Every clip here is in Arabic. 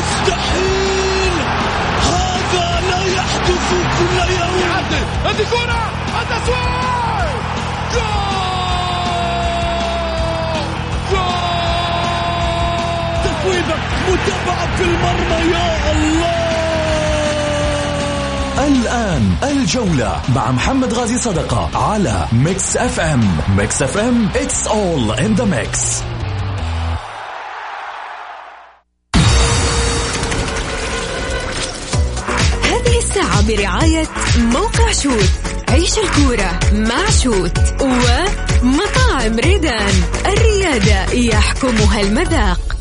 مستحيل هذا لا يحدث كل يوم. هذه كرة. التسويق جول! جول! تصويبة متابعة في المرمى يا الله. الآن الجولة مع محمد غازي صدقة على Mix FM. Mix FM it's all in the mix. برعاية موقع شوت. عيش الكورة مع شوت ومطاعم ريدان. الريادة يحكمها المذاق.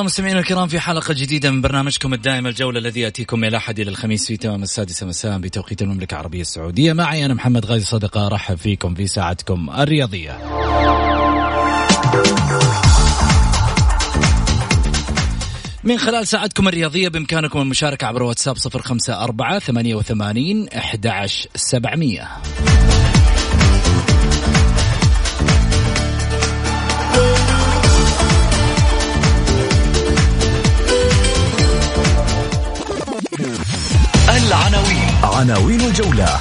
الله مستمعينا الكرام في حلقة جديدة من برنامجكم الدائم الجولة الذي يأتيكم من الأحد إلى الخميس في تمام السادسة مساء بتوقيت المملكة العربية السعودية. معي أنا محمد غازي صدقة أرحب فيكم في ساعتكم الرياضية. من خلال ساعتكم الرياضية بإمكانكم المشاركة عبر واتساب 054 88 11700 العناوين. عناوين الجولة.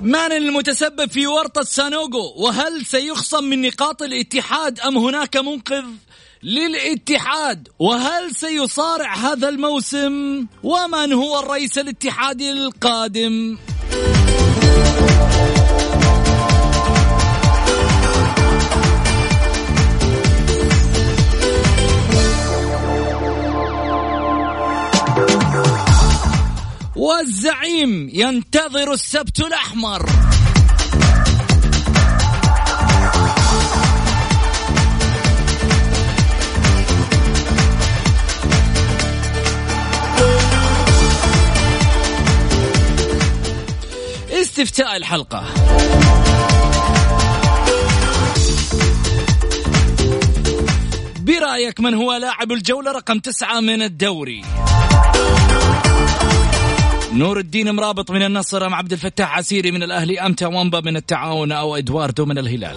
من المتسبب في ورطة سانوغو؟ وهل سيخصم من نقاط الاتحاد أم هناك منقذ للاتحاد؟ وهل سيصارع هذا الموسم؟ ومن هو الرئيس الاتحادي القادم؟ والزعيم ينتظر السبت الأحمر. استفتاء الحلقة. برأيك من هو لاعب الجولة رقم تسعة من الدوري؟ نور الدين مرابط من النصر أم عبد الفتاح عسيري من الأهلي أم توامبا من التعاون أو إدواردو من الهلال.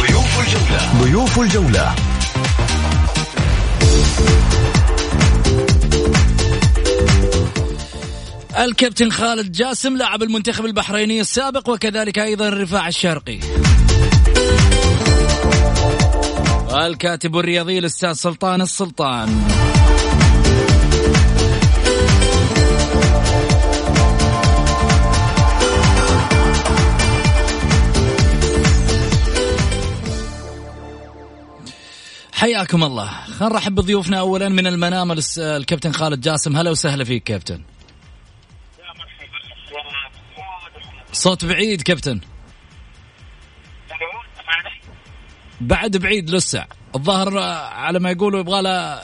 ضيوف الجولة. ضيوف الجولة. الكابتن خالد جاسم لاعب المنتخب البحريني السابق وكذلك أيضا الرفاع الشرقي. الكاتب الرياضي الأستاذ سلطان السلطان. حياكم الله. خلينا نرحب بضيوفنا اولا من المنام الكابتن خالد جاسم. هلا وسهلا فيك كابتن. صوت بعيد كابتن. بعد بعيد لسه. الظاهر آه، على ما يقولوا يبغى له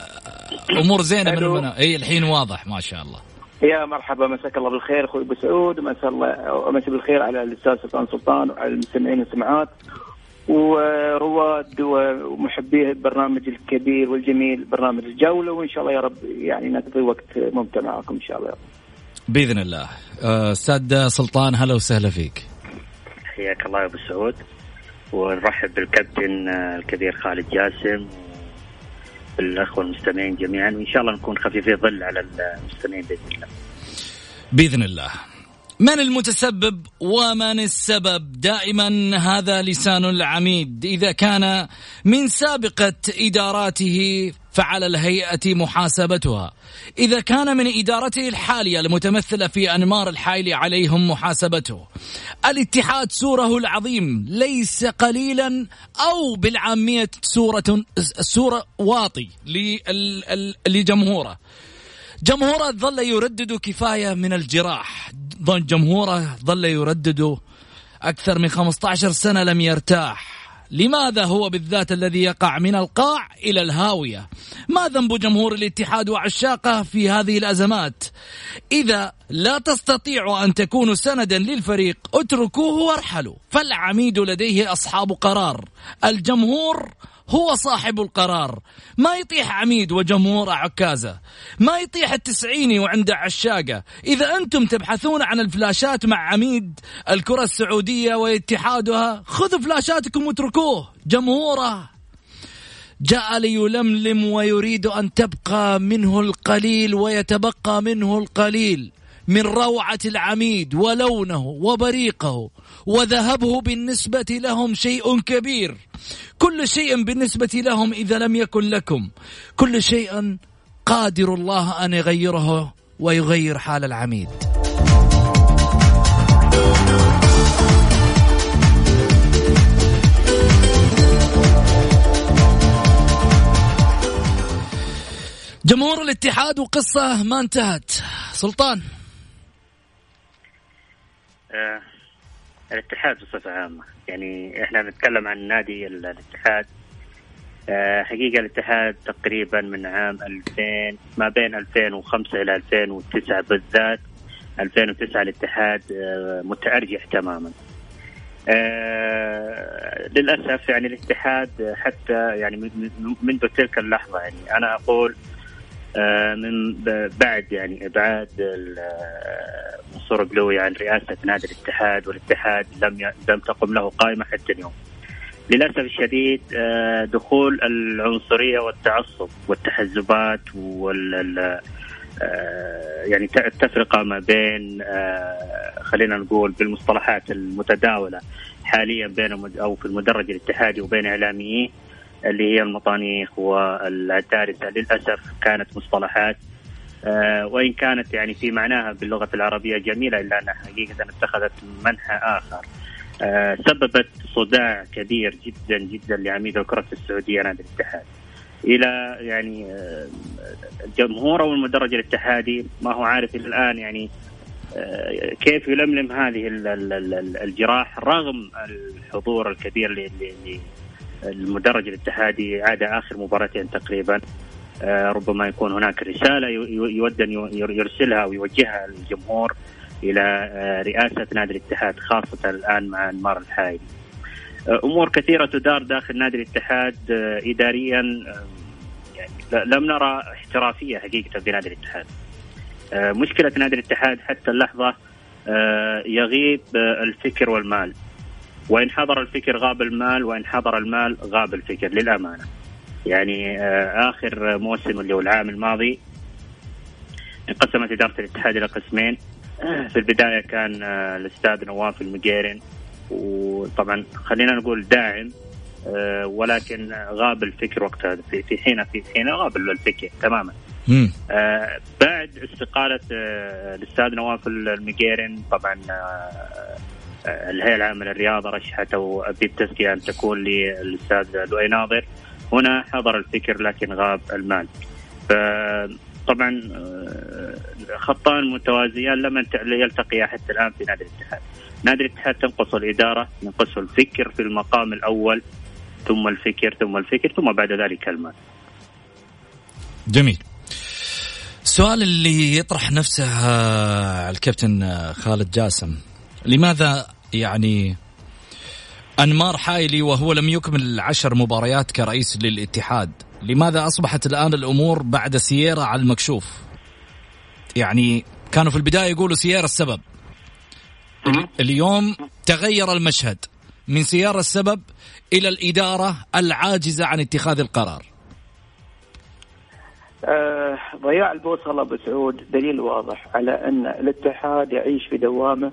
أمور زينة من. المنام إي الحين واضح ما شاء الله. يا مرحبا مساك الله بالخير أخوي أبو سعود. ومسا الله ومسا بالخير على الأستاذ سلطان سلطان وعلى المستمعين والسمعات ورواد ومحبي البرنامج الكبير والجميل برنامج الجولة. وإن شاء الله يا رب يعني نقضي وقت ممتع معكم إن شاء الله يا رب. بإذن الله. آه، أستاذ سلطان هلا وسهلا فيك. حياك الله يا أبو سعود. ونرحب بالكابتن آه، الكبير خالد جاسم بالاخوه المستمعين جميعا. وإن شاء الله نكون خفيفي ظل على المستمعين بإذن الله. بإذن الله. من المتسبب ومن السبب؟ دائما هذا لسان العميد. إذا كان من سابقة إداراته فعلى الهيئة محاسبتها. إذا كان من إدارته الحالية المتمثلة في أنمار الحايل عليهم محاسبته. الاتحاد سوره العظيم ليس قليلا أو بالعامية سورة سورة واطي لجمهوره. جمهوره ظل يردد كفاية من الجراح. جمهوره ظل يردد أكثر من 15 سنة لم يرتاح. لماذا هو بالذات الذي يقع من القاع إلى الهاوية؟ ما ذنب جمهور الاتحاد وعشاقه في هذه الأزمات؟ إذا لا تستطيعوا أن تكونوا سندا للفريق اتركوه وارحلوا. فالعميد لديه أصحاب قرار. الجمهور هو صاحب القرار. ما يطيح عميد وجمهور عكازة. ما يطيح التسعيني وعنده عشاقة. إذا أنتم تبحثون عن الفلاشات مع عميد الكرة السعودية واتحادها خذوا فلاشاتكم واتركوه. جمهوره. جاء ليلملم ويريد أن تبقى منه القليل ويتبقى منه القليل. من روعة العميد ولونه وبريقه وذهبه بالنسبة لهم شيء كبير. كل شيء بالنسبة لهم إذا لم يكن لكم. كل شيء قادر الله أن يغيره ويغير حال العميد. جمهور الاتحاد وقصة ما انتهت. سلطان. الاتحاد بصفة عامة. يعني إحنا نتكلم عن نادي الاتحاد. آه حقيقة الاتحاد تقريبا من عام 2000 ما بين 2005 إلى 2009 بالذات. 2009 الاتحاد آه متأرجح تماما. آه للأسف يعني الاتحاد حتى يعني منذ تلك اللحظة يعني أنا أقول آه، من بعد يعني إبعاد منصور بلوي عن رئاسة نادي الاتحاد والاتحاد لم لم تقم له قائمة حتى اليوم. للأسف الشديد آه، دخول العنصرية والتعصب والتحزبات وال آه، يعني التفرقة ما بين خلينا نقول بالمصطلحات المتداولة حاليا بين أو في المدرج الاتحادي وبين إعلاميين اللي هي المطانيخ والتارثه للأسف كانت مصطلحات آه، وإن كانت يعني في معناها باللغة العربية جميلة إلا أنها حقيقة اتخذت منحى آخر. آه، سببت صداع كبير جدا جدا لعميد الكرة السعودية نادي الاتحاد. إلى يعني آه، الجمهور أو المدرج الاتحادي ما هو عارف إلى الآن يعني كيف يلملم هذه الجراح رغم الحضور الكبير المدرج الاتحادي عاد آخر مباراتين تقريبا. آه، ربما يكون هناك رسالة يود أن يرسلها ويوجهها للجمهور إلى آه، رئاسة نادي الاتحاد خاصة الآن مع أنمار الحايلي. آه، أمور كثيرة تدار داخل نادي الاتحاد اداريا يعني لم نرى احترافية حقيقة في نادي الاتحاد. مشكلة نادي الاتحاد حتى اللحظة يغيب الفكر والمال. وإن حضر الفكر غاب المال وإن حضر المال غاب الفكر للأمانة يعني آه، آخر موسم اللي هو العام الماضي انقسمت إدارة الاتحاد إلى قسمين. في البداية كان آه، الأستاذ نواف المقيرن وطبعا خلينا نقول داعم آه، ولكن غاب الفكر وقتها. في حين في حين غاب الفكر تماما. بعد استقالة الأستاذ نواف المقيرن طبعا الهيئة العامة للرياضة رشحت أو بالتزكيه أن تكون للأستاذ لؤي ناظر. هنا حضر الفكر لكن غاب المال. طبعا آه، خطان متوازيان لم يلتقيا حتى الآن في نادي الاتحاد. نادي الاتحاد تنقص الإدارة ينقصه الفكر في المقام الأول ثم الفكر ثم الفكر ثم بعد ذلك المال. جميل. السؤال اللي يطرح نفسه آه، الكابتن آه، خالد جاسم. لماذا يعني أنمار حايلي وهو لم يكمل عشر مباريات كرئيس للاتحاد. لماذا أصبحت الآن الأمور بعد سييرا على المكشوف؟ يعني كانوا في البداية يقولوا سيارة السبب. اليوم تغير المشهد من سيارة السبب إلى الإدارة العاجزة عن اتخاذ القرار. آه ضياع البوصلة ابو سعود دليل واضح على أن الاتحاد يعيش في دوامة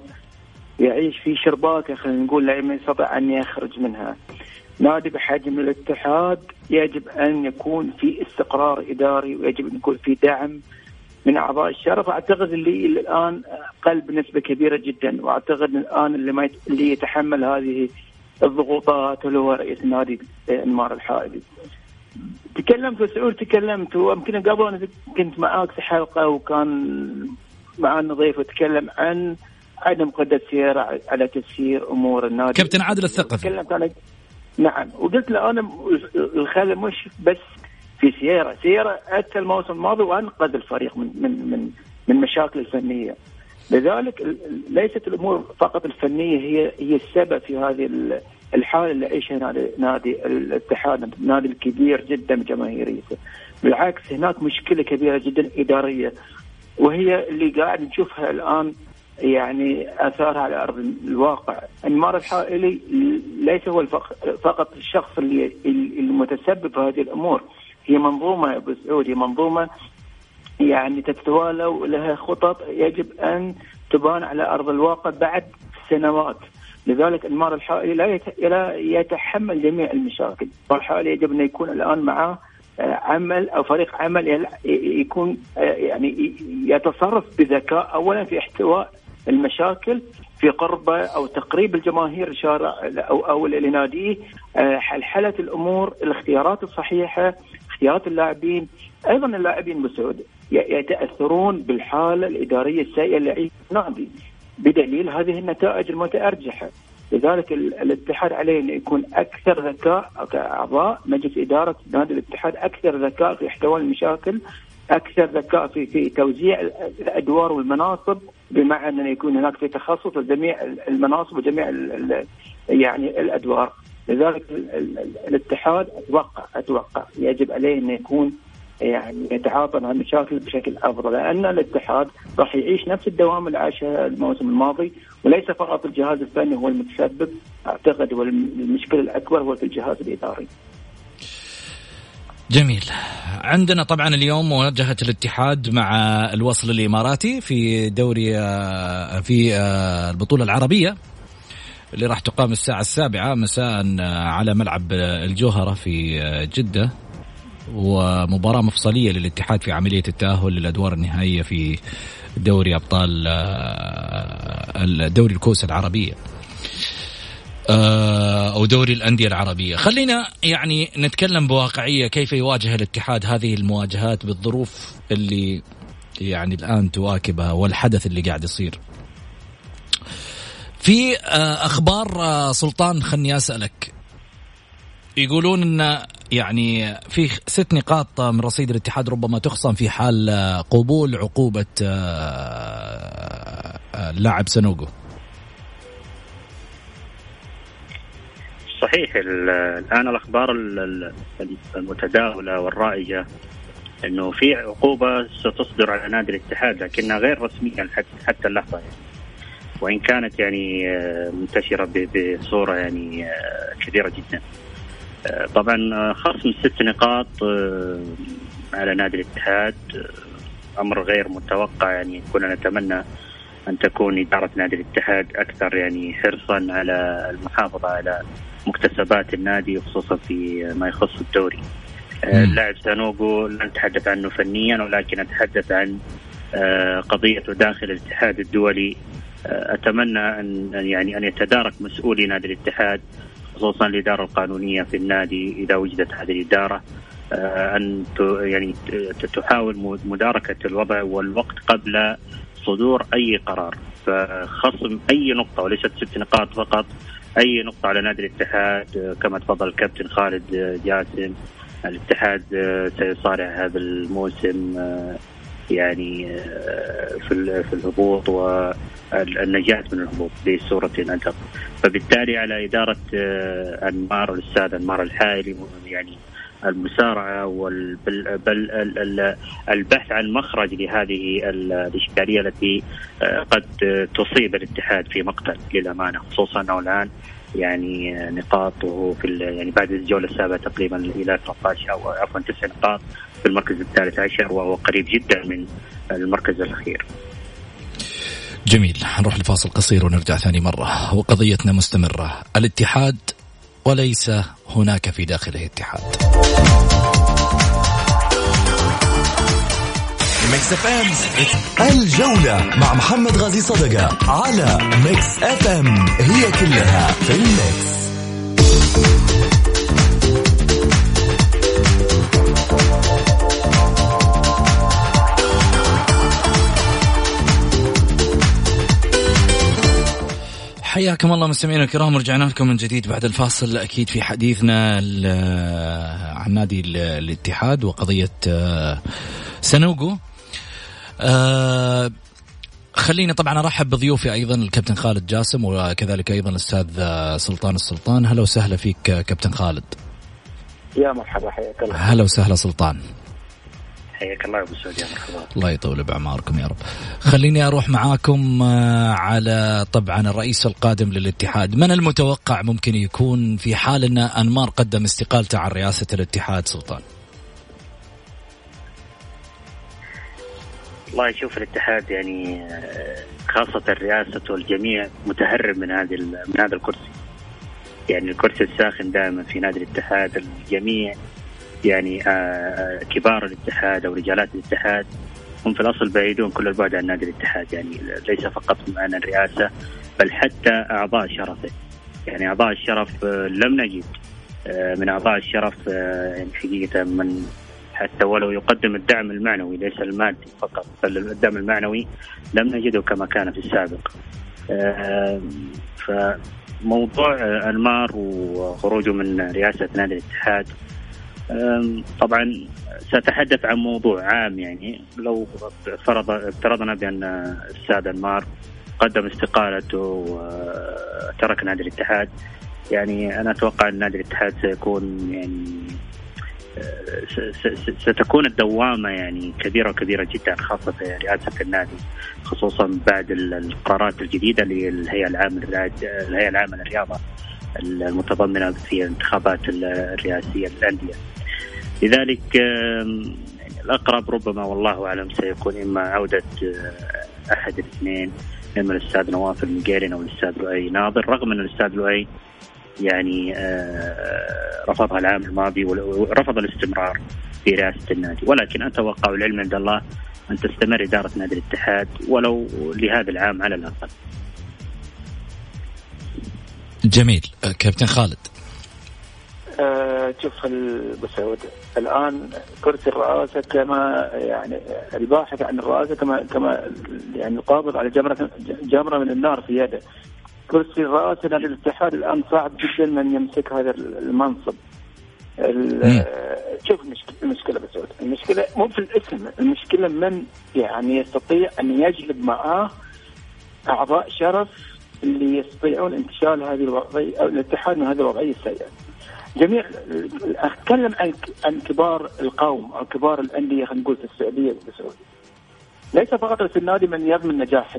يعيش في شرباكة خلينا نقول لا يستطيع أن يخرج منها. نادي بحجم الاتحاد يجب أن يكون في استقرار إداري ويجب أن يكون في دعم من أعضاء الشرف أعتقد اللي الآن قل بنسبه كبيرة جدا وأعتقد الآن اللي ما اللي يتحمل هذه الضغوطات اللي هو رئيس النادي إنمار الحائلي. تكلمت وسعود تكلمت ويمكن قبل أنا كنت معاك في حلقة وكان معنا ضيف وتكلم عن عدم قدره سيارة على تسيير أمور النادي. كابتن عادل الثقفي. تكلمت أنا نعم. وقلت له أنا الخلل مش بس في سيارة. سيارة اتى الموسم الماضي وأنقذ الفريق من من من من مشاكل الفنية. لذلك ليست الأمور فقط الفنية هي هي السبب في هذه الحالة اللي يعيشها نادي نادي الاتحاد نادي الكبير جدا بجماهيريته. بالعكس هناك مشكلة كبيرة جدا إدارية وهي اللي قاعد نشوفها الآن يعني اثارها على أرض الواقع، انمار الحائلي ليس هو فقط الشخص اللي المتسبب في هذه الأمور، هي منظومة أبو سعود هي منظومة يعني تتوالى ولها خطط يجب أن تبان على أرض الواقع بعد سنوات. لذلك انمار الحائلي لا يتحمل جميع المشاكل، الحائلي يجب أن يكون الآن معه آه، عمل أو فريق عمل يكون آه، يعني يتصرف بذكاء اولا في احتواء المشاكل في قرب أو تقريب الجماهير الشارع أو أو لناديه آه، حلحله الأمور الاختيارات الصحيحة اختيارات اللاعبين أيضا اللاعبين بسعود يتأثرون بالحالة الإدارية السيئة اللي يعيش النادي بدليل هذه النتائج المتأرجحة. لذلك الاتحاد عليه انه يكون أكثر ذكاء كأعضاء. مجلس إدارة نادي الاتحاد أكثر ذكاء في احتواء المشاكل أكثر ذكاء في في توزيع الأدوار والمناصب بمعنى انه يكون هناك في تخصص لجميع المناصب وجميع يعني الأدوار لذلك الاتحاد أتوقع أتوقع يجب عليه انه يكون يعني يتعاطى مع المشاكل بشكل أفضل لأن الاتحاد راح يعيش نفس الدوام اللي عاشه الموسم الماضي وليس فقط الجهاز الفني هو المتسبب أعتقد هو المشكلة الأكبر هو في الجهاز الإداري. جميل. عندنا طبعا اليوم مواجهة الاتحاد مع الوصل الإماراتي في دوري آه، في آه، البطولة العربية اللي راح تقام الساعة السابعة مساء آه، على ملعب الجوهرة في جدة. ومباراة مفصلية للاتحاد في عملية التأهل للأدوار النهائية في دوري أبطال دوري الكوس العربية. أو دوري الأندية العربية. خلينا يعني نتكلم بواقعية كيف يواجه الاتحاد هذه المواجهات بالظروف اللي يعني الآن تواكبها والحدث اللي قاعد يصير؟ في آه، أخبار آه، سلطان خلني أسألك. يقولون إن يعني في ست نقاط من رصيد الاتحاد ربما تخصم في حال قبول عقوبة اللاعب سنوغو صحيح الآن الأخبار المتداولة والرائجة إنه في عقوبة ستصدر على نادي الاتحاد لكنها غير رسمية حتى اللحظة يعني. وإن كانت يعني آه، منتشرة بصورة يعني آه، كبيرة جدا. آه، طبعا خصم ست نقاط على نادي الاتحاد أمر غير متوقع يعني كنا نتمنى أن تكون إدارة نادي الاتحاد أكثر يعني حرصا على المحافظة على مكتسبات النادي خصوصا في ما يخص الدوري. آه، اللاعب سانوغو لا نتحدث عنه فنيا ولكن أتحدث عن آه، قضيته داخل الاتحاد الدولي. آه، أتمنى أن يعني أن يتدارك مسؤولي نادي الاتحاد خصوصا الإدارة القانونية في النادي إذا وجدت هذه الإدارة. أن يعني تحاول مداركة الوضع والوقت قبل صدور أي قرار. فخصم أي نقطة وليست ست نقاط فقط أي نقطة على نادي الاتحاد كما تفضل الكابتن خالد جاسم. الاتحاد سيصارع هذا الموسم يعني في في الهبوط والنجاة من الهبوط بصورة أدق. فبالتالي على إدارة أنمار الأستاذ أنمار الحائلي يعني المسارعه بل البحث عن مخرج لهذه الاشكالية التي آه، قد تصيب الاتحاد في مقتل للأمانة خصوصا أنه الآن يعني نقاطه في يعني بعد الجولة السابعة تقريبا إلى 13 أو عفوا تسع نقاط في المركز الثالث عشر وهو قريب جدا من المركز الأخير. جميل نروح لفاصل قصير ونرجع ثاني مرة وقضيتنا مستمرة الاتحاد وليس هناك في داخله اتحاد. Mix FM الجولة مع محمد غازي صدقة على Mix FM it's all in the mix حياكم الله مستمعينا الكرام رجعنا لكم من جديد بعد الفاصل. أكيد في حديثنا عن نادي الاتحاد وقضية آه، سنوجو آه، خليني طبعا أرحب بضيوفي أيضا الكابتن خالد جاسم وكذلك أيضا الأستاذ آه، سلطان السلطان. هلا وسهلا فيك كابتن خالد. يا مرحبا حياك الله. هلا وسهلا سلطان. حياك الله أبو سعود يا مرحبا الله يطول باعماركم يا رب. خليني أروح معاكم آه، على طبعا الرئيس القادم للاتحاد. من المتوقع ممكن يكون في حال أن أنمار قدم استقالته عن رئاسة الاتحاد سلطان؟ والله شوف الاتحاد يعني آه، خاصة الرئاسة والجميع متهرب من هذه من هذا الكرسي. يعني الكرسي الساخن دائما في نادي الاتحاد الجميع يعني آه، آه، كبار الاتحاد أو رجالات الاتحاد هم في الأصل بعيدون كل البعد عن نادي الاتحاد. يعني ليس فقط عن الرئاسة بل حتى أعضاء شرفه يعني أعضاء الشرف لم نجد من أعضاء الشرف يعني حقيقة من حتى ولو يقدم الدعم المعنوي ليس المادي فقط بل الدعم المعنوي لم نجده كما كان في السابق. فموضوع انمار وخروجه من رئاسة نادي الاتحاد طبعا سأتحدث عن موضوع عام يعني. لو فرض افترضنا بأن السادة أنمار قدم استقالته وترك نادي الاتحاد يعني أنا أتوقع أن نادي الاتحاد سيكون يعني ستكون الدوامة يعني كبيرة وكبيرة جدا خاصة في رئاسة النادي خصوصا بعد القرارات الجديدة للهيئة العامة الهيئة العامة للرياضة المتضمنة في الانتخابات الرئاسية للأندية لذلك الأقرب ربما والله أعلم سيكون إما عودة آه، أحد الاثنين إما الأستاذ نواف المقيرن أو الأستاذ لؤي ناظر رغم أن الأستاذ لؤي يعني آه، رفضها العام الماضي ورفض الاستمرار في رئاسة النادي. ولكن أتوقع العلم عند الله أن تستمر إدارة نادي الاتحاد ولو لهذا العام على الأقل. جميل. كابتن خالد. آه شوف ابو سعود الآن كرسي الرئاسة كما يعني الباحث عن الرئاسة كما كما يعني القابض على جمره جمرة من النار في يده. كرسي الرئاسة نادي الاتحاد الآن صعب جدا من يمسك هذا المنصب. شوف المشكلة بس المشكلة مو في الاسم المشكلة من يعني يستطيع أن يجلب معاه أعضاء شرف اللي يستطيعون انتشال هذه الوضعيه أو الاتحاد من هذه الوضعية السيئة. جميع أتكلم عن عن كبار القوم أو كبار الأندية خلينا نقول في السعودية والسعوديه. ليس فقط في النادي من يضمن نجاح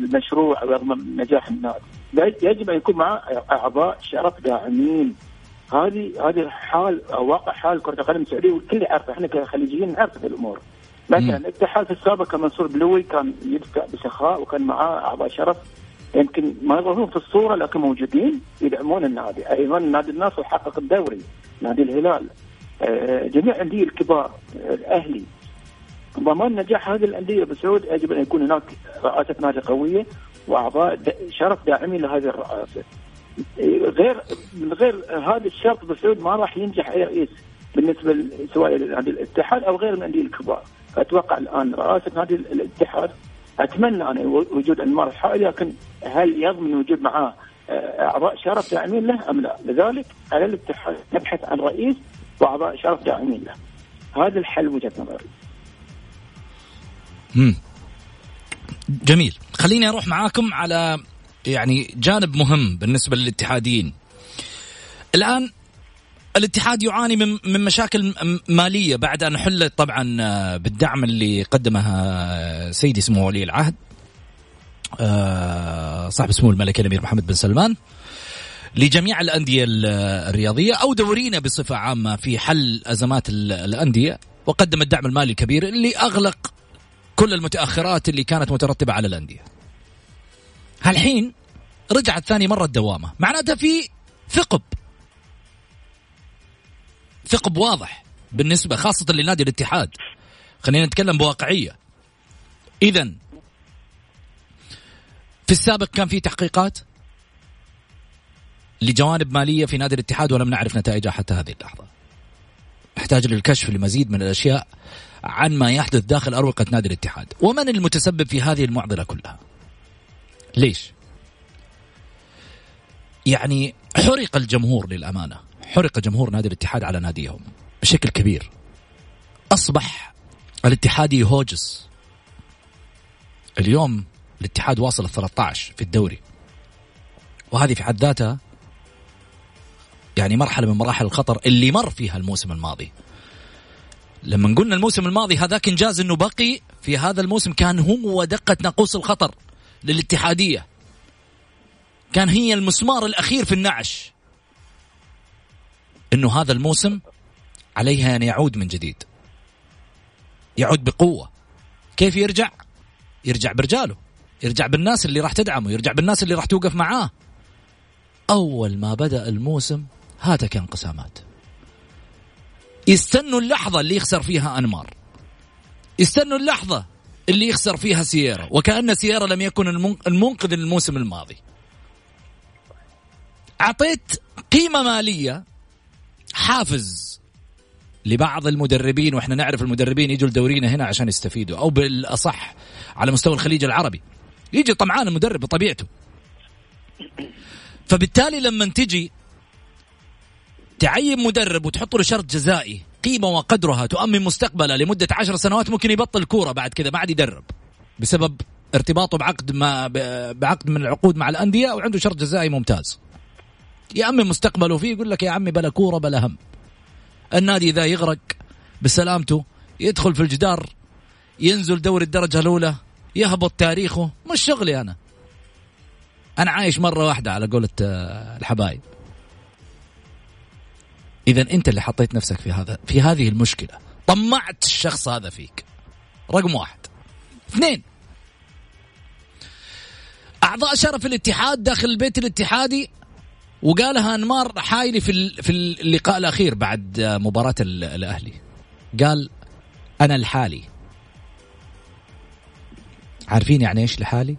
المشروع أو يضمن نجاح النادي، يجب أن يكون معه أعضاء شرف داعمين. هذه هذه حال أو واقع حال كرة القدم السعودية والكل يعرفه إحنا كخليجيين نعرف الأمور. مثلا الاتحاد في السابق كان منصور بلوي كان يدفع بسخاء وكان معاه أعضاء شرف يمكن ما يظهرون في الصورة لكن موجودين يدعمون النادي أيضا نادي النصر حقق الدوري نادي الهلال آه، جميع الأندية الكبار الأهلي ضمان نجاح هذه الأندية بسعود يجب أن يكون هناك رئاسة نادي قوية وأعضاء شرف داعمين لهذه الرئاسة. غير من غير هذا الشرط بسعود ما راح ينجح أي رئيس بالنسبة سواء لنادي الاتحاد أو غير الأندية الكبار. أتوقع الآن رئاسة نادي الاتحاد أتمنى أنا وجود انمار الحائل لكن هل يضمن وجود معاه أعضاء شرف داعمين له أم لا؟ لذلك على الاتحاد نبحث عن رئيس وأعضاء شرف داعمين له. هذا الحل وجهة نظري. امم جميل، خليني أروح معاكم على يعني جانب مهم بالنسبة للاتحاديين. الآن الاتحاد يعاني من من مشاكل مالية بعد أن حلت طبعا آه، بالدعم اللي قدمه آه، سيدي سمو ولي العهد آه، صاحب سمو الملك الأمير محمد بن سلمان لجميع الأندية الرياضية أو دورينا بصفة عامة في حل أزمات الأندية وقدم الدعم المالي الكبير اللي أغلق كل المتأخرات اللي كانت مترتبة على الأندية. هالحين رجعت ثاني مرة الدوامة، معناتها في ثقب ثقب واضح بالنسبة خاصة لنادي الاتحاد. خلينا نتكلم بواقعية. اذا في السابق كان في تحقيقات لجوانب مالية في نادي الاتحاد ولم نعرف نتائجها حتى هذه اللحظة. نحتاج للكشف لمزيد من الأشياء عن ما يحدث داخل أروقة نادي الاتحاد. ومن المتسبب في هذه المعضلة كلها؟ ليش؟ يعني حرق الجمهور للأمانة. حرق جمهور نادي الاتحاد على ناديهم بشكل كبير. أصبح الاتحادي هوجس اليوم الاتحاد واصل ال 13 في الدوري. وهذه في حد ذاتها يعني مرحلة من مراحل الخطر اللي مر فيها الموسم الماضي. لما قلنا الموسم الماضي هذاك إنجاز إنه بقي في هذا الموسم كان هو دقة ناقوس الخطر للاتحادية. كان هي المسمار الأخير في النعش. إنه هذا الموسم عليها أن يعود من جديد. يعود بقوة. كيف يرجع؟ يرجع برجاله. يرجع بالناس اللي راح تدعمه. يرجع بالناس اللي راح توقف معاه. أول ما بدأ الموسم هاتك انقسامات يستنوا اللحظة اللي يخسر فيها أنمار. يستنوا اللحظة اللي يخسر فيها سيارة وكأن سيارة لم يكن المنقذ الموسم الماضي. أعطيت قيمة مالية حافز لبعض المدربين وإحنا نعرف المدربين يجوا لدورينا هنا عشان يستفيدوا أو بالأصح على مستوى الخليج العربي. يجي طمعان المدرب بطبيعته. فبالتالي لما تجي تعين مدرب وتحط له شرط جزائي قيمة وقدرها تؤمن مستقبله لمدة عشر سنوات ممكن يبطل كورة بعد كذا ما عاد يدرب. بسبب ارتباطه بعقد ما بعقد من العقود مع الأندية وعنده شرط جزائي ممتاز. يأمن مستقبله فيه يقول لك يا عمي بلا كورة بلا هم. النادي إذا يغرق بسلامته يدخل في الجدار ينزل دوري الدرجة الأولى يهبط تاريخه مش شغلي أنا. أنا عايش مرة واحدة على قولة آه، الحبايب. إذا أنت اللي حطيت نفسك في هذا في هذه المشكلة. طمعت الشخص هذا فيك. رقم واحد. اثنين. أعضاء شرف الاتحاد داخل البيت الاتحادي وقالها انمار حايلي في في اللقاء الأخير بعد مباراة الأهلي. قال أنا لحالي. عارفين يعني إيش لحالي؟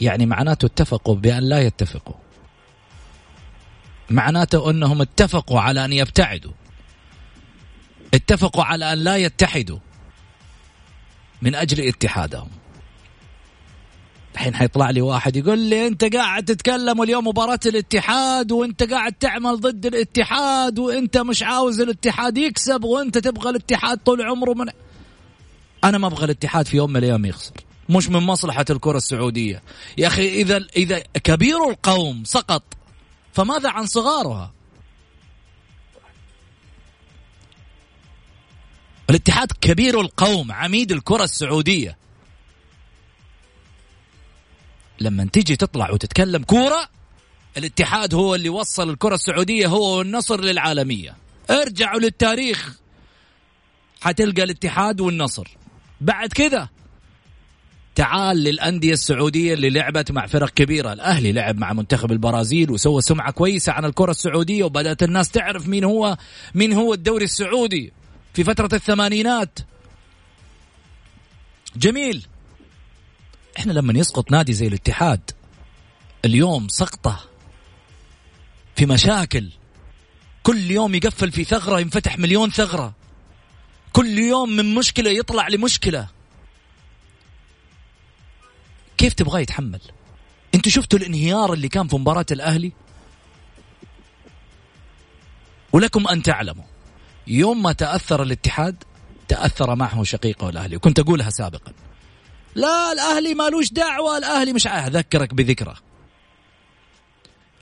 يعني معناته اتفقوا بأن لا يتفقوا. معناته أنهم اتفقوا على أن يبتعدوا. اتفقوا على أن لا يتحدوا من أجل اتحادهم. الحين حيطلع لي واحد يقول لي انت قاعد تتكلم اليوم مباراة الاتحاد وانت قاعد تعمل ضد الاتحاد وانت مش عاوز الاتحاد يكسب وانت تبغى الاتحاد طول عمره من أنا ما أبغى الاتحاد في يوم من الأيام يخسر. مش من مصلحة الكرة السعودية. يا أخي اذا إذا كبير القوم سقط فماذا عن صغارها؟ الاتحاد كبير القوم عميد الكرة السعودية. لما تيجي تطلع وتتكلم كورة الاتحاد هو اللي وصل الكرة السعودية هو والنصر للعالمية. ارجعوا للتاريخ. حتلقى الاتحاد والنصر. بعد كذا تعال للأندية السعودية اللي لعبت مع فرق كبيرة. الأهلي لعب مع منتخب البرازيل وسوى سمعة كويسة عن الكرة السعودية وبدأت الناس تعرف مين هو مين هو الدوري السعودي في فترة الثمانينات. جميل. إحنا لما يسقط نادي زي الاتحاد اليوم سقطة في مشاكل. كل يوم يقفل في ثغرة ينفتح مليون ثغرة. كل يوم من مشكلة يطلع لمشكلة. كيف تبغاه يتحمل؟ أنتوا شفتوا الانهيار اللي كان في مباراة الأهلي؟ ولكم أن تعلموا يوم ما تأثر الاتحاد تأثر معه شقيقه الأهلي وكنت أقولها سابقا. لا الأهلي مالوش دعوة الأهلي مش أذكرك بذكرى.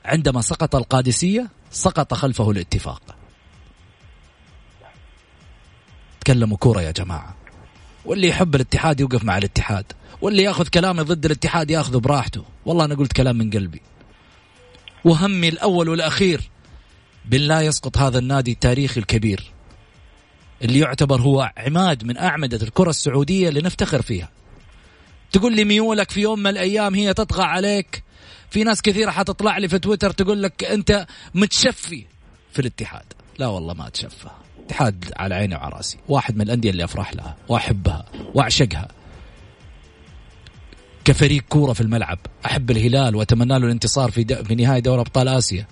عندما سقط القادسية سقط خلفه الاتفاق. تكلموا كورة يا جماعة. واللي يحب الاتحاد يوقف مع الاتحاد. واللي ياخذ كلامي ضد الاتحاد ياخذه براحته. والله أنا قلت كلام من قلبي. وهمي الأول والأخير بالله يسقط هذا النادي التاريخي الكبير. اللي يعتبر هو عماد من أعمدة الكرة السعودية اللي نفتخر فيها. تقول لي ميولك في يوم من الأيام هي تطغى عليك. في ناس كثيرة حتطلع لي في تويتر تقول لك أنت متشفي. في الاتحاد. لا والله ما أتشفى. اتحاد على عيني وعلى رأسي. واحد من الأندية اللي أفرح لها وأحبها وأعشقها. كفريق كورة في الملعب. أحب الهلال وأتمنى له الانتصار في, في نهاية دوري أبطال آسيا.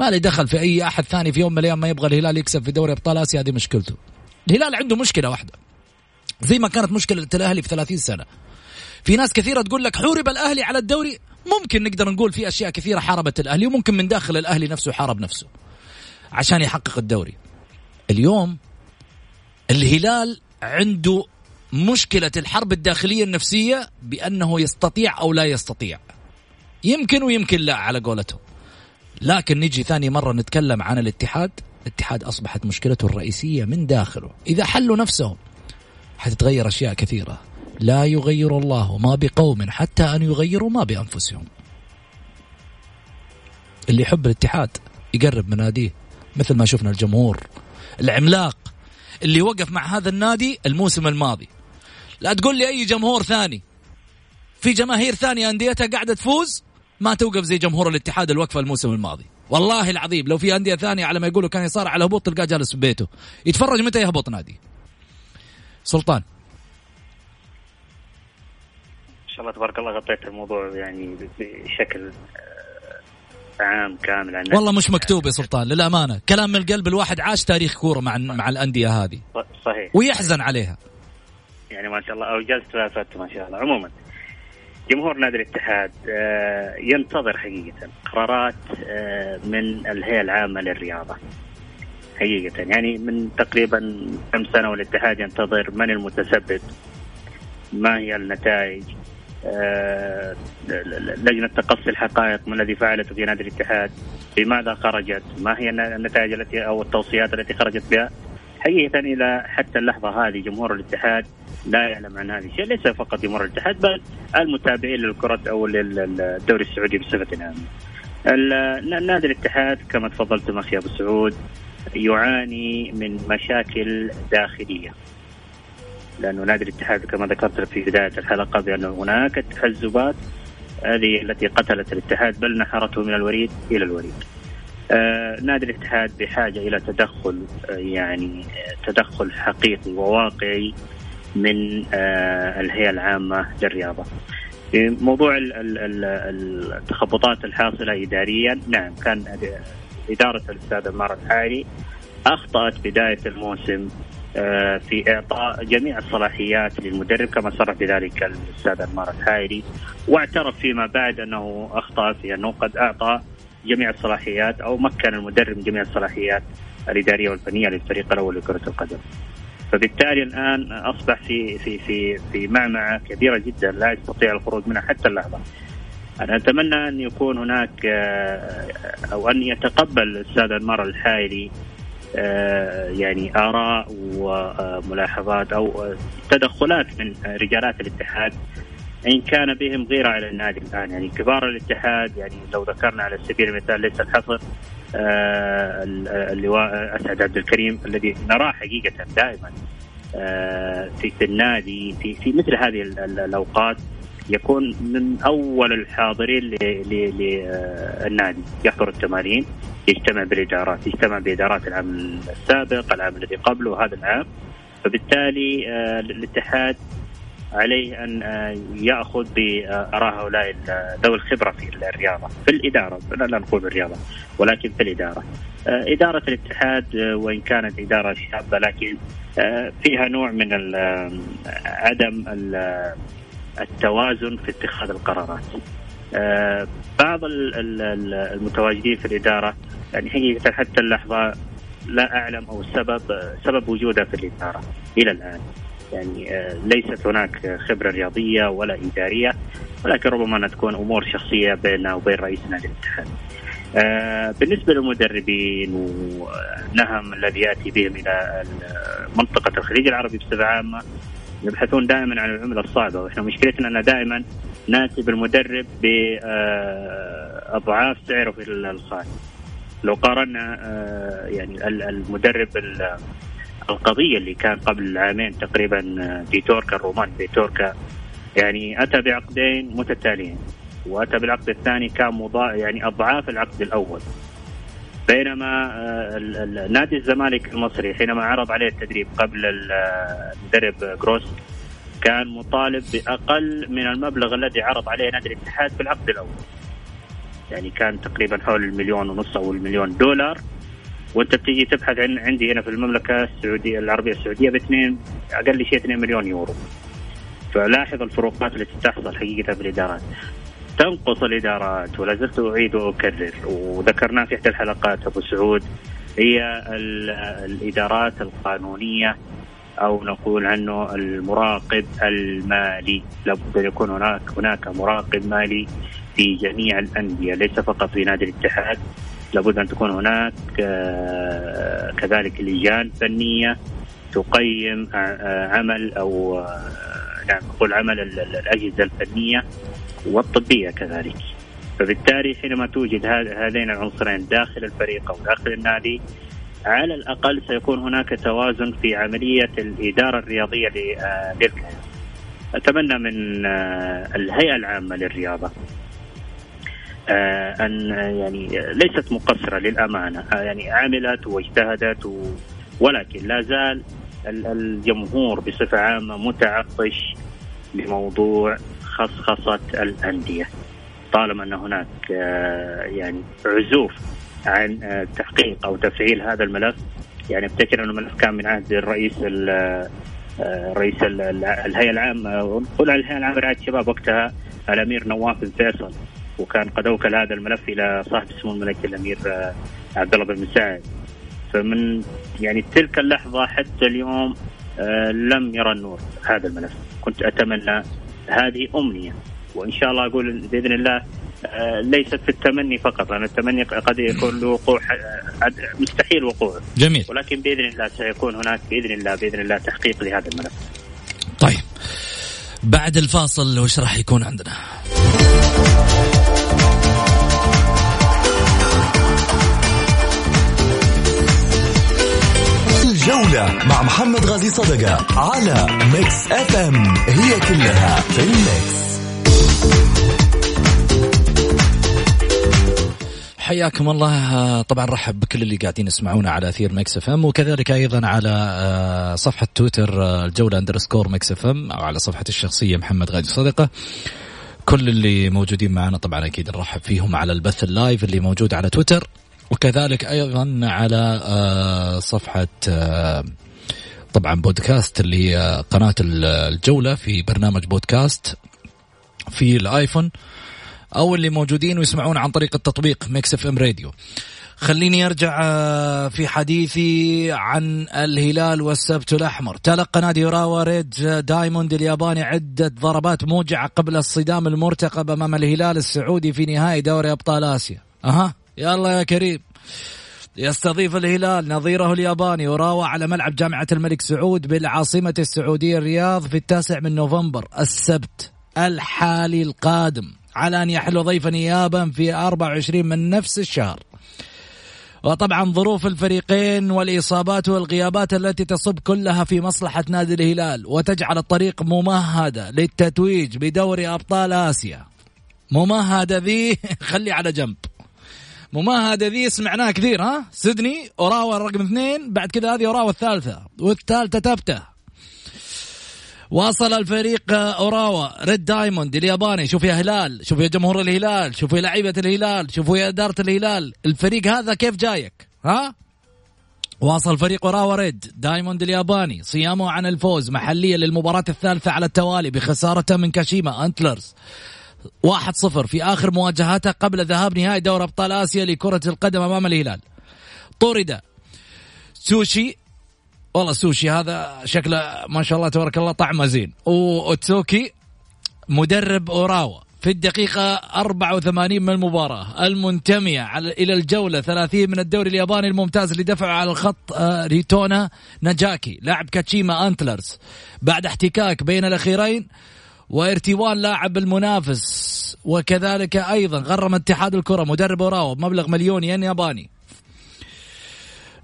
ما لي دخل في أي أحد ثاني في يوم من الأيام ما يبغى الهلال يكسب في دوري أبطال آسيا. هذه مشكلته. الهلال عنده مشكلة واحدة. زي ما كانت مشكلة الأهلي في 30 سنة. في ناس كثيرة تقول لك حورب الأهلي على الدوري. ممكن نقدر نقول في أشياء كثيرة حاربت الأهلي وممكن من داخل الأهلي نفسه حارب نفسه عشان يحقق الدوري. اليوم الهلال عنده مشكلة الحرب الداخلية النفسية بأنه يستطيع أو لا يستطيع. يمكن ويمكن لا على قولتهم. لكن نجي ثاني مرة نتكلم عن الاتحاد. الاتحاد أصبحت مشكلته الرئيسية من داخله. إذا حلوا نفسهم حتتغير أشياء كثيرة. لا يغير الله ما بقوم حتى أن يغيروا ما بأنفسهم. اللي يحب الاتحاد يقرب من ناديه مثل ما شفنا الجمهور العملاق اللي وقف مع هذا النادي الموسم الماضي. لا تقول لي أي جمهور ثاني. في جماهير ثانية أنديتها قاعدة تفوز ما توقف زي جمهور الاتحاد الوقفة الموسم الماضي. والله العظيم لو في أندية ثانية على ما يقولوا كان يصارع على الهبوط تلقاه جالس في بيته. يتفرج متى يهبط نادي؟ سلطان. الله تبارك الله غطيت الموضوع يعني بشكل آه، عام كامل عن والله مش مكتوب يا سلطان للأمانة. كلام من القلب الواحد عاش تاريخ كورة مع مع الأندية هذه. صحيح. ويحزن عليها. يعني ما شاء الله اوجزت وافدت ما شاء الله. عموما جمهور نادي الاتحاد آه، ينتظر حقيقة قرارات آه، من الهيئة العامة للرياضة. حقيقة يعني من تقريبا كم سنة والاتحاد ينتظر من المتسبب ما هي النتائج. لجنة تقصي الحقائق ما الذي فعلته في نادي الاتحاد؟ بماذا خرجت؟ ما هي النتائج التي أو التوصيات التي خرجت بها؟ حقيقة إلى حتى اللحظة هذه جمهور الاتحاد لا يعلم عن هذا الشيء ليس فقط جمهور الاتحاد بل المتابعين للكرة أو للدوري السعودي بصفة عامة. نادي الاتحاد كما تفضلتم أخي أبو سعود يعاني من مشاكل داخلية. لأنه نادي الاتحاد كما ذكرت في بداية الحلقة بأن هناك تحزبات هذه التي قتلت الاتحاد بل نحرته من الوريد إلى الوريد. آه نادي الاتحاد بحاجة إلى تدخل آه يعني تدخل حقيقي وواقعي من آه الهيئة العامة للرياضة. في موضوع التخبطات الحاصلة إداريا نعم كان إدارة الأستاذ عمار الحالي أخطأت بداية الموسم في إعطاء جميع الصلاحيات للمدرب كما صرح بذلك الأستاذ أنمار الحائري واعترف فيما بعد أنه أخطأ في أنه قد أعطى جميع الصلاحيات أو مكن المدرب من جميع الصلاحيات الإدارية والفنية للفريق الأول لكرة القدم. فبالتالي الآن أصبح في في في في معمعة كبيرة جدا لا يستطيع الخروج منها حتى اللحظة. أنا أتمنى أن يكون هناك آه، أو أن يتقبل الأستاذ أنمار الحائري آه، يعني آراء وملاحظات أو تدخلات من رجالات الاتحاد إن كان بهم غيرة على النادي الآن. يعني كبار الاتحاد يعني لو ذكرنا على سبيل المثال ليس الحصر آه، اللواء أسعد عبد الكريم الذي نراه حقيقة دائما آه، في النادي في في مثل هذه الأوقات. يكون من أول الحاضرين للنادي يحضر التمارين يجتمع بالإدارات يجتمع بإدارات العام السابق العام الذي قبله هذا العام. فبالتالي آه، الاتحاد عليه أن آه، يأخذ بأراء هؤلاء ذوي الخبرة في الرياضة في الإدارة. لا نقول الرياضه ولكن في الإدارة. آه، إدارة الاتحاد وإن كانت إدارة شابة لكن فيها نوع من عدم التوازن في اتخاذ القرارات. آه، بعض المتواجدين في الإدارة يعني حقيقة حتى اللحظة لا أعلم أو السبب سبب وجوده في الإدارة إلى الآن. يعني آه، ليست هناك خبرة رياضية ولا إدارية ولكن ربما تكون أمور شخصية بيننا وبين رئيس نادي الاتحاد آه، بالنسبة للمدربين والنهم الذي يأتي بهم إلى منطقة الخليج العربي بصفة عامة يبحثون دائما عن العملة الصعبة وإحنا مشكلتنا أن دائما ناتي بالمدرب بأضعاف سعره في الخارج. لو قارنا آه، يعني المدرب القضية اللي كان قبل عامين تقريبا فيتوركا الرومان. فيتوركا يعني أتى بعقدين متتاليين وأتى بالعقد الثاني كان مضاع يعني أضعاف العقد الأول. بينما آه، نادي الزمالك المصري حينما عرض عليه التدريب قبل المدرب جروس كان مطالب بأقل من المبلغ الذي عرض عليه نادي الاتحاد في العقد الأول. يعني كان تقريبا حول المليون ونص أو المليون دولار وأنت بتيجي تبحث عن عندي هنا في المملكة السعوديه العربية السعودية باثنين أقل شيء 2 مليون يورو. فلاحظ الفروقات التي تحصل حقيقة في الإدارات. تنقص الإدارات ولا زلت أعيد وأكرر. وذكرناه في إحدى الحلقات أبو سعود هي الإدارات القانونية أو نقول عنه المراقب المالي. لابد أن يكون هناك هناك مراقب مالي في جميع الأندية ليس فقط في نادي الاتحاد. لابد أن تكون هناك آه، كذلك لجان فنية تقيم آه، عمل أو آه، نعم نقول عمل الأجهزة الفنية. والطبية كذلك فبالتالي حينما توجد هذين العنصرين داخل الفريق أو داخل النادي على الأقل سيكون هناك توازن في عملية الإدارة الرياضية للكيان. أتمنى من آه، الهيئة العامة للرياضة آه، أن يعني ليست مقصرة للأمانة آه، يعني عملت واجتهدت ولكن لا زال الجمهور بصفة عامة متعطش لموضوع خصخصة الأندية. طالما أن هناك آه، يعني عزوف عن آه، تحقيق أو تفعيل هذا الملف يعني افتكر أن الملف كان من عهد الرئيس آه، رئيس الهيئة العامة. ونقول الهيئة العامة رعاية الشباب وقتها الأمير نواف بن فيصل وكان قد أوكل هذا الملف إلى صاحب سمو الملك الأمير عبد الله بن مساعد. فمن يعني تلك اللحظة حتى اليوم لم يرى النور هذا الملف. كنت أتمنى هذه أمنية. وإن شاء الله أقول بإذن الله آه، ليست في التمني فقط. لأن التمني قد يكون له وقوع آه، مستحيل وقوعه جميل. ولكن بإذن الله سيكون هناك بإذن الله بإذن الله تحقيق لهذا الملف. طيب. بعد الفاصل وش راح يكون عندنا؟ الجولة مع محمد غازي صدقة على Mix FM it's all in the mix. حياكم الله. طبعا رحب بكل اللي قاعدين يسمعونا على أثير Mix FM وكذلك أيضا على آه، صفحة تويتر آه، الجولة underscore Mix FM أو على صفحتي الشخصية محمد غازي صدقة. كل اللي موجودين معنا طبعا أكيد نرحب فيهم على البث ال live اللي موجود على تويتر. وكذلك أيضا على آه، صفحة آه، طبعا بودكاست اللي هي قناة الجولة في برنامج بودكاست في ال iPhone أو اللي موجودين ويسمعون عن طريق التطبيق Mix FM Radio. خليني أرجع آه، في حديثي عن الهلال والسبت الأحمر. تلقى نادي أوراوا ريد دايموند الياباني عدة ضربات موجعة قبل الصدام المرتقب أمام الهلال السعودي في نهائي دوري أبطال آسيا. أها؟ يلا يا كريم. يستضيف الهلال نظيره الياباني وراوى على ملعب جامعة الملك سعود بالعاصمة السعودية الرياض في التاسع من نوفمبر السبت الحالي القادم على أن يحل ضيفا إيابا في 24 من نفس الشهر. وطبعا ظروف الفريقين والإصابات والغيابات التي تصب كلها في مصلحة نادي الهلال وتجعل الطريق ممهدة للتتويج بدوري أبطال آسيا. ممهدة ذي؟ خلي على جنب. ممهدة ذي سمعناها كثير ها؟ سيدني أوراوا رقم اثنين بعد كذا هذه أوراوا الثالثة والثالثة ثابتة. واصل الفريق أوراوا ريد دايموند الياباني شوف يا هلال شوف يا جمهور الهلال شوفوا يا لعيبة الهلال شوفوا يا إدارة الهلال الفريق هذا كيف جايك؟ ها؟ واصل فريق أوراوا ريد دايموند الياباني صيامه عن الفوز محليا للمباراة الثالثة على التوالي بخسارته من كاشيما أنتلرز واحد صفر في آخر مواجهاته قبل ذهاب نهائي دوري أبطال آسيا لكرة القدم أمام الهلال. طرد سوشي. والله سوشي هذا شكله ما شاء الله تبارك الله طعمه زين. وتسوكي مدرب أوراوا في الدقيقة 84 من المباراة. المنتمية على إلى الجولة 30 من الدوري الياباني الممتاز اللي دفعوا على الخط آه، ريتونا ناجاكي لاعب كاتشيما أنتلرز. بعد احتكاك بين الأخيرين وارتوان لاعب المنافس وكذلك أيضا غرم اتحاد الكرة مدرب اوراوا بمبلغ مليون ين ياباني.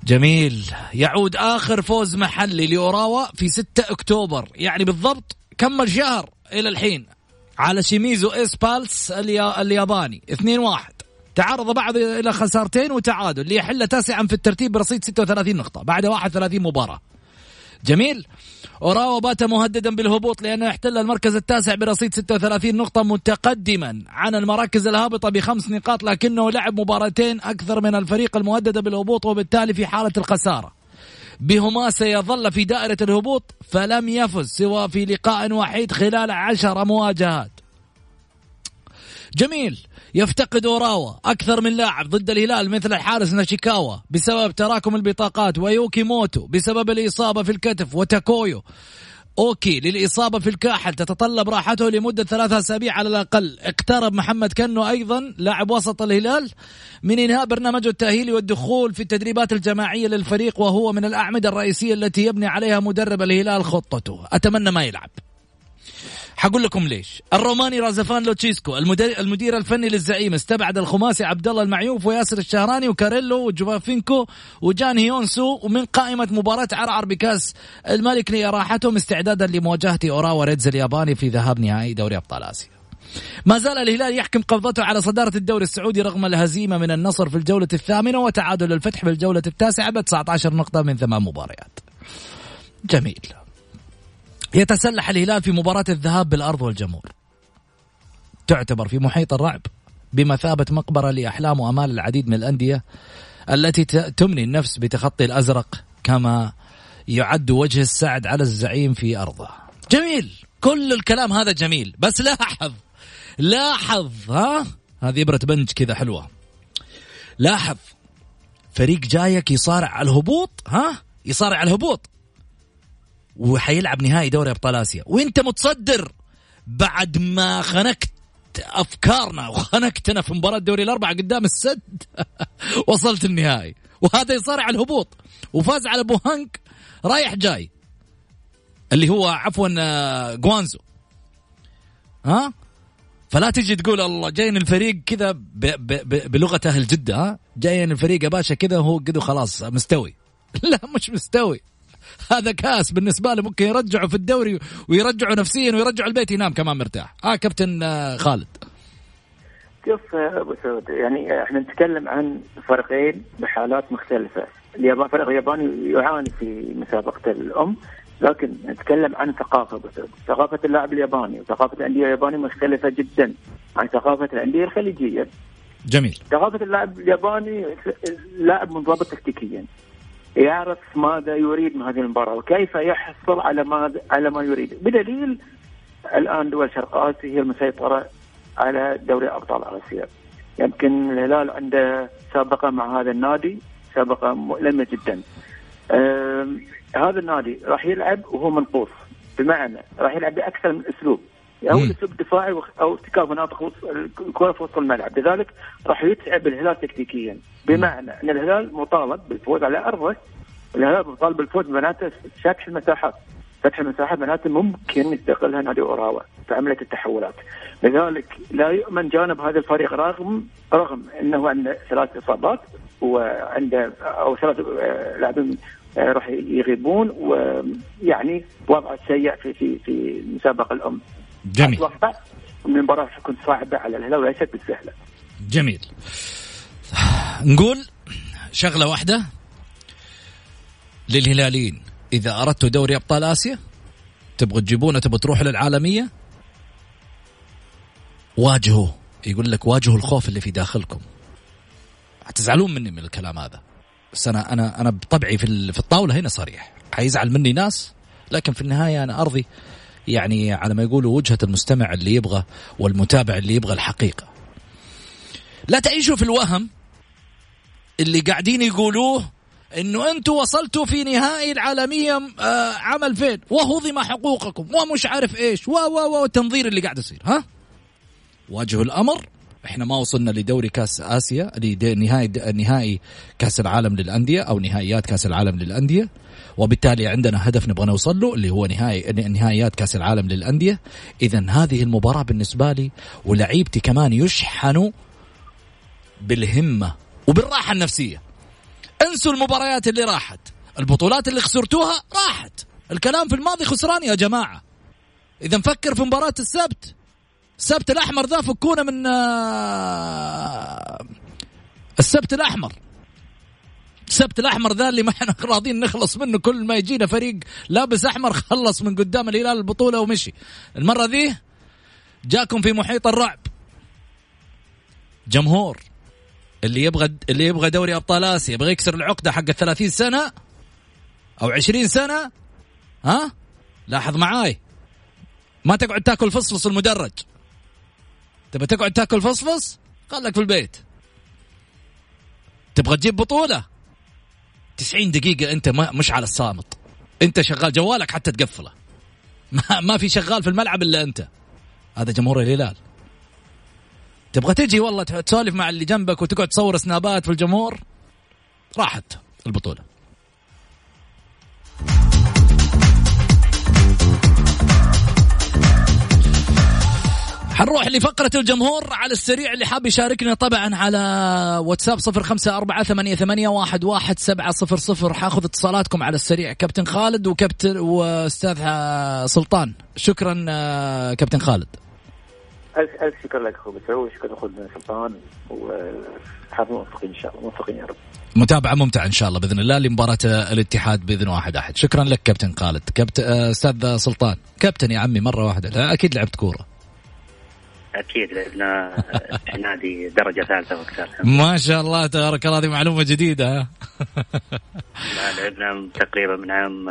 جميل. يعود آخر فوز محلي لأوراوا في 6 أكتوبر. يعني بالضبط كمل شهر إلى الحين. على شيميزو إسبالس الياباني. 2-1 تعرض بعض إلى خسارتين وتعادل. ليحل تاسعا في الترتيب برصيد 36 نقطة. بعد 31 مباراة. جميل. أوراوا بات مهددا بالهبوط لأنه يحتل المركز التاسع برصيد 36 نقطة متقدما عن المراكز الهابطة بخمس نقاط لكنه لعب مباراتين أكثر من الفريق المهدد بالهبوط وبالتالي في حالة الخسارة. بهما سيظل في دائرة الهبوط فلم يفز سوى في لقاء وحيد خلال عشر مواجهات. جميل. يفتقد أوراوا أكثر من لاعب ضد الهلال مثل الحارس نيشيكاوا بسبب تراكم البطاقات ويوكي موتو بسبب الإصابة في الكتف وتاكويو. okay للإصابة في الكاحل تتطلب راحته لمدة ثلاثة أسابيع على الأقل. اقترب محمد كنو أيضا لاعب وسط الهلال من إنهاء برنامجه التأهيلي والدخول في التدريبات الجماعية للفريق وهو من الأعمدة الرئيسية التي يبني عليها مدرب الهلال خطته. أتمنى ما يلعب. حقول لكم ليش. الروماني رازفان لوتشيسكو المدير, المدير الفني للزعيم استبعد الخماسي عبد الله المعيوف وياسر الشهراني وكاريلو وجوفينكو وجانغ هيون سو من قائمة مباراة عرعر بكاس الملك لإراحتهم استعدادا لمواجهة أوراوا ريدز الياباني في ذهاب نهائي دوري أبطال آسيا. ما زال الهلال يحكم قبضته على صدارة الدوري السعودي رغم الهزيمة من النصر في الجولة الثامنة وتعادل الفتح في الجولة التاسعة ب 19 نقطة من ثمان مباريات. جميل. يتسلح الهلال في مباراة الذهاب بالأرض والجمهور. تعتبر في محيط الرعب بمثابة مقبرة لأحلام وأمال العديد من الأندية التي تمني النفس بتخطي الأزرق كما يعد وجه السعد على الزعيم في أرضه. جميل. كل الكلام هذا جميل. بس لاحظ لاحظ ها؟ هذه إبرة بنج كذا حلوة. لاحظ فريق جايك يصارع على الهبوط ها؟ يصارع على الهبوط. وحيلعب نهائي دوري أبطال آسيا. وأنت متصدر بعد ما خنقت أفكارنا وخنقتنا في مباراة دوري الأربعة قدام السد وصلت النهائي. وهذا يصارع الهبوط. وفاز على بوهانك رايح جاي. اللي هو عفوا آه، جوانزو. ها؟ فلا تجي تقول الله جايين الفريق كذا بلغة أهل جدة ها؟ جايين الفريق يا باشا كذا هو كذا خلاص مستوي. لا مش مستوي. هذا كاس بالنسبة له ممكن يرجعه في الدوري ويرجعه نفسيا ويرجعه البيت ينام كمان مرتاح. آه كابتن آه، خالد. شوف أبو سعود؟ يعني إحنا نتكلم عن فريقين بحالات مختلفة. اليابان الفريق الياباني يعاني في مسابقة الأم لكن نتكلم عن ثقافة أبو سعود. ثقافة اللاعب الياباني وثقافة الأندية اليابانية مختلفة جدا عن ثقافة الأندية الخليجية. جميل. ثقافة اللاعب الياباني لاعب منضبط تكتيكيا. يعرف ماذا يريد من هذه المباراة؟ وكيف يحصل على ما على ما يريد؟ بدليل الآن دول شرق اسيا هي المسيطرة على دوري أبطال آسيا. يمكن الهلال عنده سابقة مع هذا النادي سابقة مؤلمة جدا. هذا النادي راح يلعب وهو منقوص. بمعنى راح يلعب بأكثر من أسلوب. أو اسلوب دفاعي أو ارتكاز مناطق الكره في وسط الملعب. لذلك راح يتعب الهلال تكتيكيا. بمعنى أن الهلال مطالب بالفوز على أرضه. الهلال مطالب بالفوز معناته فتح المساحات. فتح المساحات معناته ممكن يستغلها نادي أوراوا في عملية التحولات. لذلك لا يؤمن جانب هذا الفريق رغم رغم إنه عنده ثلاث إصابات وعنده أو ثلاث آه، لاعبين آه، راح يغيبون. ويعني وضع سيء في في في المسابقه الأم. جميل. أتوقع المباراه حتكون صعبه على الهلال وليست بالسهلة. جميل. نقول شغلة واحدة للهلاليين. إذا أردتوا دوري أبطال آسيا تبغوا تجيبونه تبغوا تروحوا للعالمية واجهوا. يقول لك واجهوا الخوف اللي في داخلكم. حتزعلون مني من الكلام هذا. بس أنا أنا أنا بطبعي في في الطاولة هنا صريح. حيزعل مني ناس لكن في النهاية أنا أرضي. يعني على ما يقولوا وجهة المستمع اللي يبغى والمتابع اللي يبغى الحقيقة. لا تعيشوا في الوهم اللي قاعدين يقولوه إنه أنتم وصلتوا في نهائي العالمية آه عام فين؟ وهضم حقوقكم ومش عارف إيش و و و التنظير اللي قاعد يصير ها؟ واجهوا الأمر إحنا ما وصلنا لدوري كأس آسيا لنهائي نهائي كأس العالم للأندية أو نهائيات كأس العالم للأندية. وبالتالي عندنا هدف نبغى نوصل له اللي هو نهائي نهائيات كأس العالم للأندية. اذا هذه المباراة بالنسبة لي ولعيبتي كمان يشحنوا بالهمة وبالراحة النفسية. انسوا المباريات اللي راحت. البطولات اللي خسرتوها راحت. الكلام في الماضي خسران يا جماعة. اذا نفكر في مباراة السبت. السبت الأحمر ذا فكونا من آه، السبت الأحمر. السبت الأحمر ذا اللي ما إحنا راضيين نخلص منه. كل ما يجينا فريق لابس أحمر خلص من قدام الهلال البطولة ومشي. المرة ذي جاكم في محيط الرعب. جمهور. اللي يبغى اللي يبغى دوري أبطال آسيا يبغى يكسر العقدة حق 30 سنة أو 20 سنة ها؟ لاحظ معاي. ما تقعد تاكل فصفص المدرج. تبغى تقعد تاكل فصفص؟ خلك في البيت. تبغى تجيب بطولة؟ 90 دقيقة أنت ما مش على الصامت. أنت شغال جوالك حتى تقفله. ما, ما في شغال في الملعب إلا أنت. هذا جمهور الهلال. تبغى تجي والله تسولف مع اللي جنبك وتقعد تصور سنابات في الجمهور؟ راحت البطولة. حنروح لفقرة الجمهور على السريع اللي حاب يشاركنا طبعا على واتساب صفر خمسة أربعة ثمانية, ثمانية واحد, واحد سبعة صفر صفر. حاخذ اتصالاتكم على السريع. كابتن خالد وكابتن وأستاذ سلطان. شكرا آه، كابتن خالد. الف ألف شكر لك أخوي مسعود شكرا أخوي سلطان وحاب موفقين إن شاء الله. موفقين يا رب. متابعة ممتعة إن شاء الله بإذن الله لمباراة الاتحاد بإذن واحد أحد. شكرا لك كابتن خالد. كابتن آه، أستاذ سلطان. كابتن يا عمي مرة واحدة. أكيد لعبت كورة. أكيد في نادي درجة ثالثة وقتها. ما شاء الله تبارك الله هذه معلومة جديدة لعبنا تقريبا من عام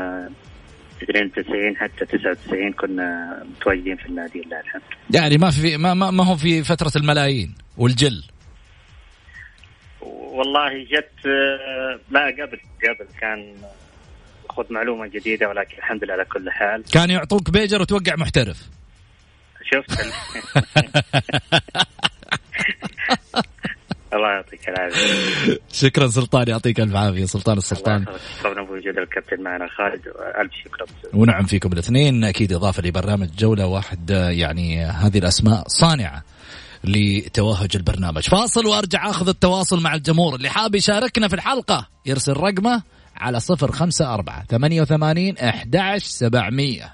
92 حتى 99 كنا متواجدين في النادي لله الحمد. يعني ما في ما, ما, ما هو في فترة الملايين والجل. والله جت لا قبل قبل كان خذ معلومة جديدة ولكن الحمد لله على كل حال. كان يعطوك بيجر وتوقع محترف. شفت الله يعطيك العافية. شكرا سلطان يعطيك ألف عافية. سلطان السلطان. شكرا بوجود الكابتن معنا. خالد ألف شكر ونعم فيكم الاثنين. أكيد إضافة لبرنامج جولة واحد يعني هذه الأسماء صانعة لتوهج البرنامج. فاصل وأرجع أخذ التواصل مع الجمهور. اللي حاب يشاركنا في الحلقة يرسل رقمه على صفر خمسة أربعة ثمانية وثمانين أحد سبعمية.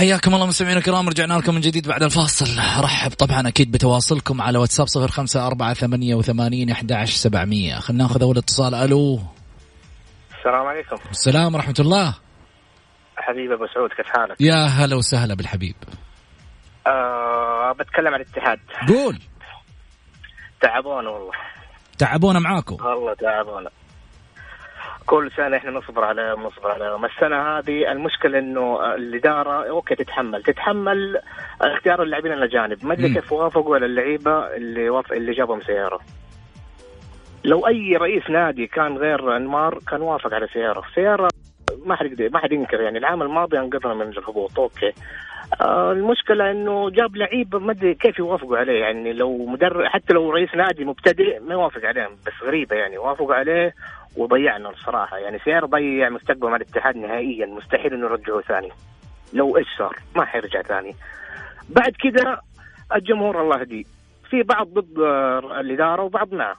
حياكم الله مستمعينا الكرام رجعنا لكم من جديد بعد الفاصل. ارحب طبعا أكيد بتواصلكم على واتساب صفر خمسة أربعة ثمانية وثمانين أحد سبعمية. خلينا ناخذ أول اتصال. ألو. السلام عليكم. السلام ورحمة الله. حبيبي أبو سعود كيف حالك؟ يا هلا وسهلا بالحبيب. آه بتكلم عن الاتحاد. قول. تعبونا والله. تعبونا معاكم. والله تعبونا. كل سنة إحنا نصبر عليهم نصبر عليهم السنة هذه المشكلة إنه الإدارة okay تتحمل. تتحمل اختيار اللاعبين الاجانب ما أدري كيف وافقوا على اللعيبة اللي وف... اللي جابهم سييرا. لو أي رئيس نادي كان غير أنمار كان وافق على سييرا. سييرا ما حد ما حد ينكر يعني. العام الماضي أنقذنا من الهبوط. okay. المشكلة إنه جاب لعيبه ما أدري كيف يوافقوا عليه. يعني لو مدرب حتى لو رئيس نادي مبتدئ ما يوافق عليهم بس غريبة يعني. وافقوا عليه وضيعنا الصراحة. يعني سيارة ضيع مستقبل مع الاتحاد نهائيا. مستحيل إنه يرجعه ثاني. لو إيش صار؟ ما حيرجع ثاني. بعد كذا الجمهور الله يهديه. في بعض ضد الإدارة وبعض معه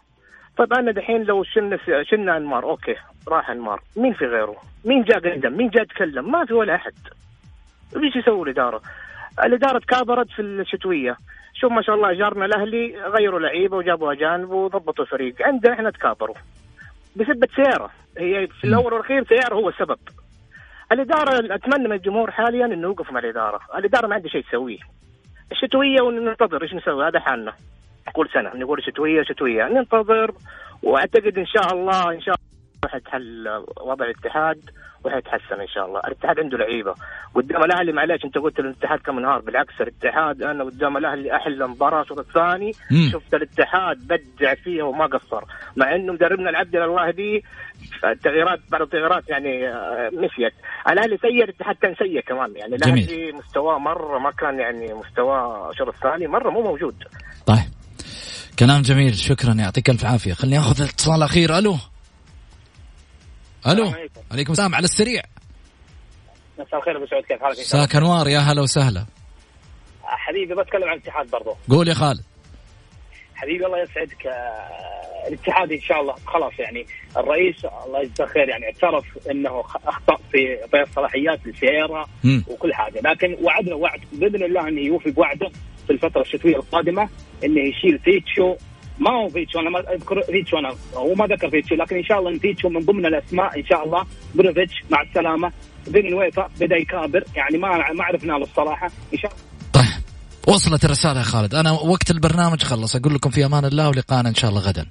طيب أنا دحين لو شلنا شلنا أنمار. أوكي راح أنمار. مين في غيره؟ مين جاء قدم؟ مين جاء تكلم؟ ما في ولا أحد. إيش يسوي الإدارة؟ الإدارة تكابرت في الشتوية. شوف ما شاء الله جارنا الأهلي غيروا لعيبة وجابوا أجانب وضبطوا فريق عندنا إحنا تكابروا. بسبة سيارة هي في الأول والأخير سيارة هو السبب. الإدارة أتمنى من الجمهور حاليا إنه يوقف مع الإدارة. الإدارة ما عندها شيء تسويه. الشتوية وننتظر إيش نسوي. هذا حالنا. كل سنة نقول شتوية شتوية. ننتظر وأعتقد إن شاء الله إن شاء الله وحتحل وضع الاتحاد وحيتحسن إن شاء الله، الاتحاد عنده لعيبة، قدام الأهلي معلش أنت قلت الاتحاد كم انهار بالعكس الاتحاد أنا قدام الأهلي أحلى مباراه الشوط الثاني. شفت الاتحاد بدع فيها وما قصر، مع إنه مدربنا العبد الله دي التغييرات بعض التغييرات يعني آه، نسيت، الأهلي سيء الاتحاد كان سيء كمان. يعني. الأهلي مستواه مرة ما كان يعني مستواه الشوط الثاني مرة مو موجود. طيب. كلام جميل. شكرا. يعطيك ألف عافية. خليني آخذ الاتصال الأخير. ألو. ألو عليكم. السلام على السريع مساء الخير أبو سعود كيف حالك؟ مساك انوار يا هلا وسهلا حبيبي بتكلم عن الاتحاد برضو قول يا خالد حبيبي الله يسعدك آه، الاتحاد إن شاء الله خلاص يعني الرئيس الله يجزاه خير يعني اعترف إنه أخطأ في في الصلاحيات لسييرا مم. وكل حاجة لكن وعدنا وعد بإذن الله إنه يوفي بوعده في الفترة الشتوية القادمة إنه يشيل فيتشو ما هو فيتشو أنا ما اذكر فيتشو أنا هو ما ذكر فيتشو لكن ان شاء الله ان فيتشو من ضمن الاسماء ان شاء الله بريوفيتش مع السلامه بين الويفا بدا يكابر يعني ما ما عرفنا له الصراحه ان شاء الله طيب وصلت الرسالة يا خالد أنا وقت البرنامج خلص أقول لكم في أمان الله ولقاءنا إن شاء الله غدا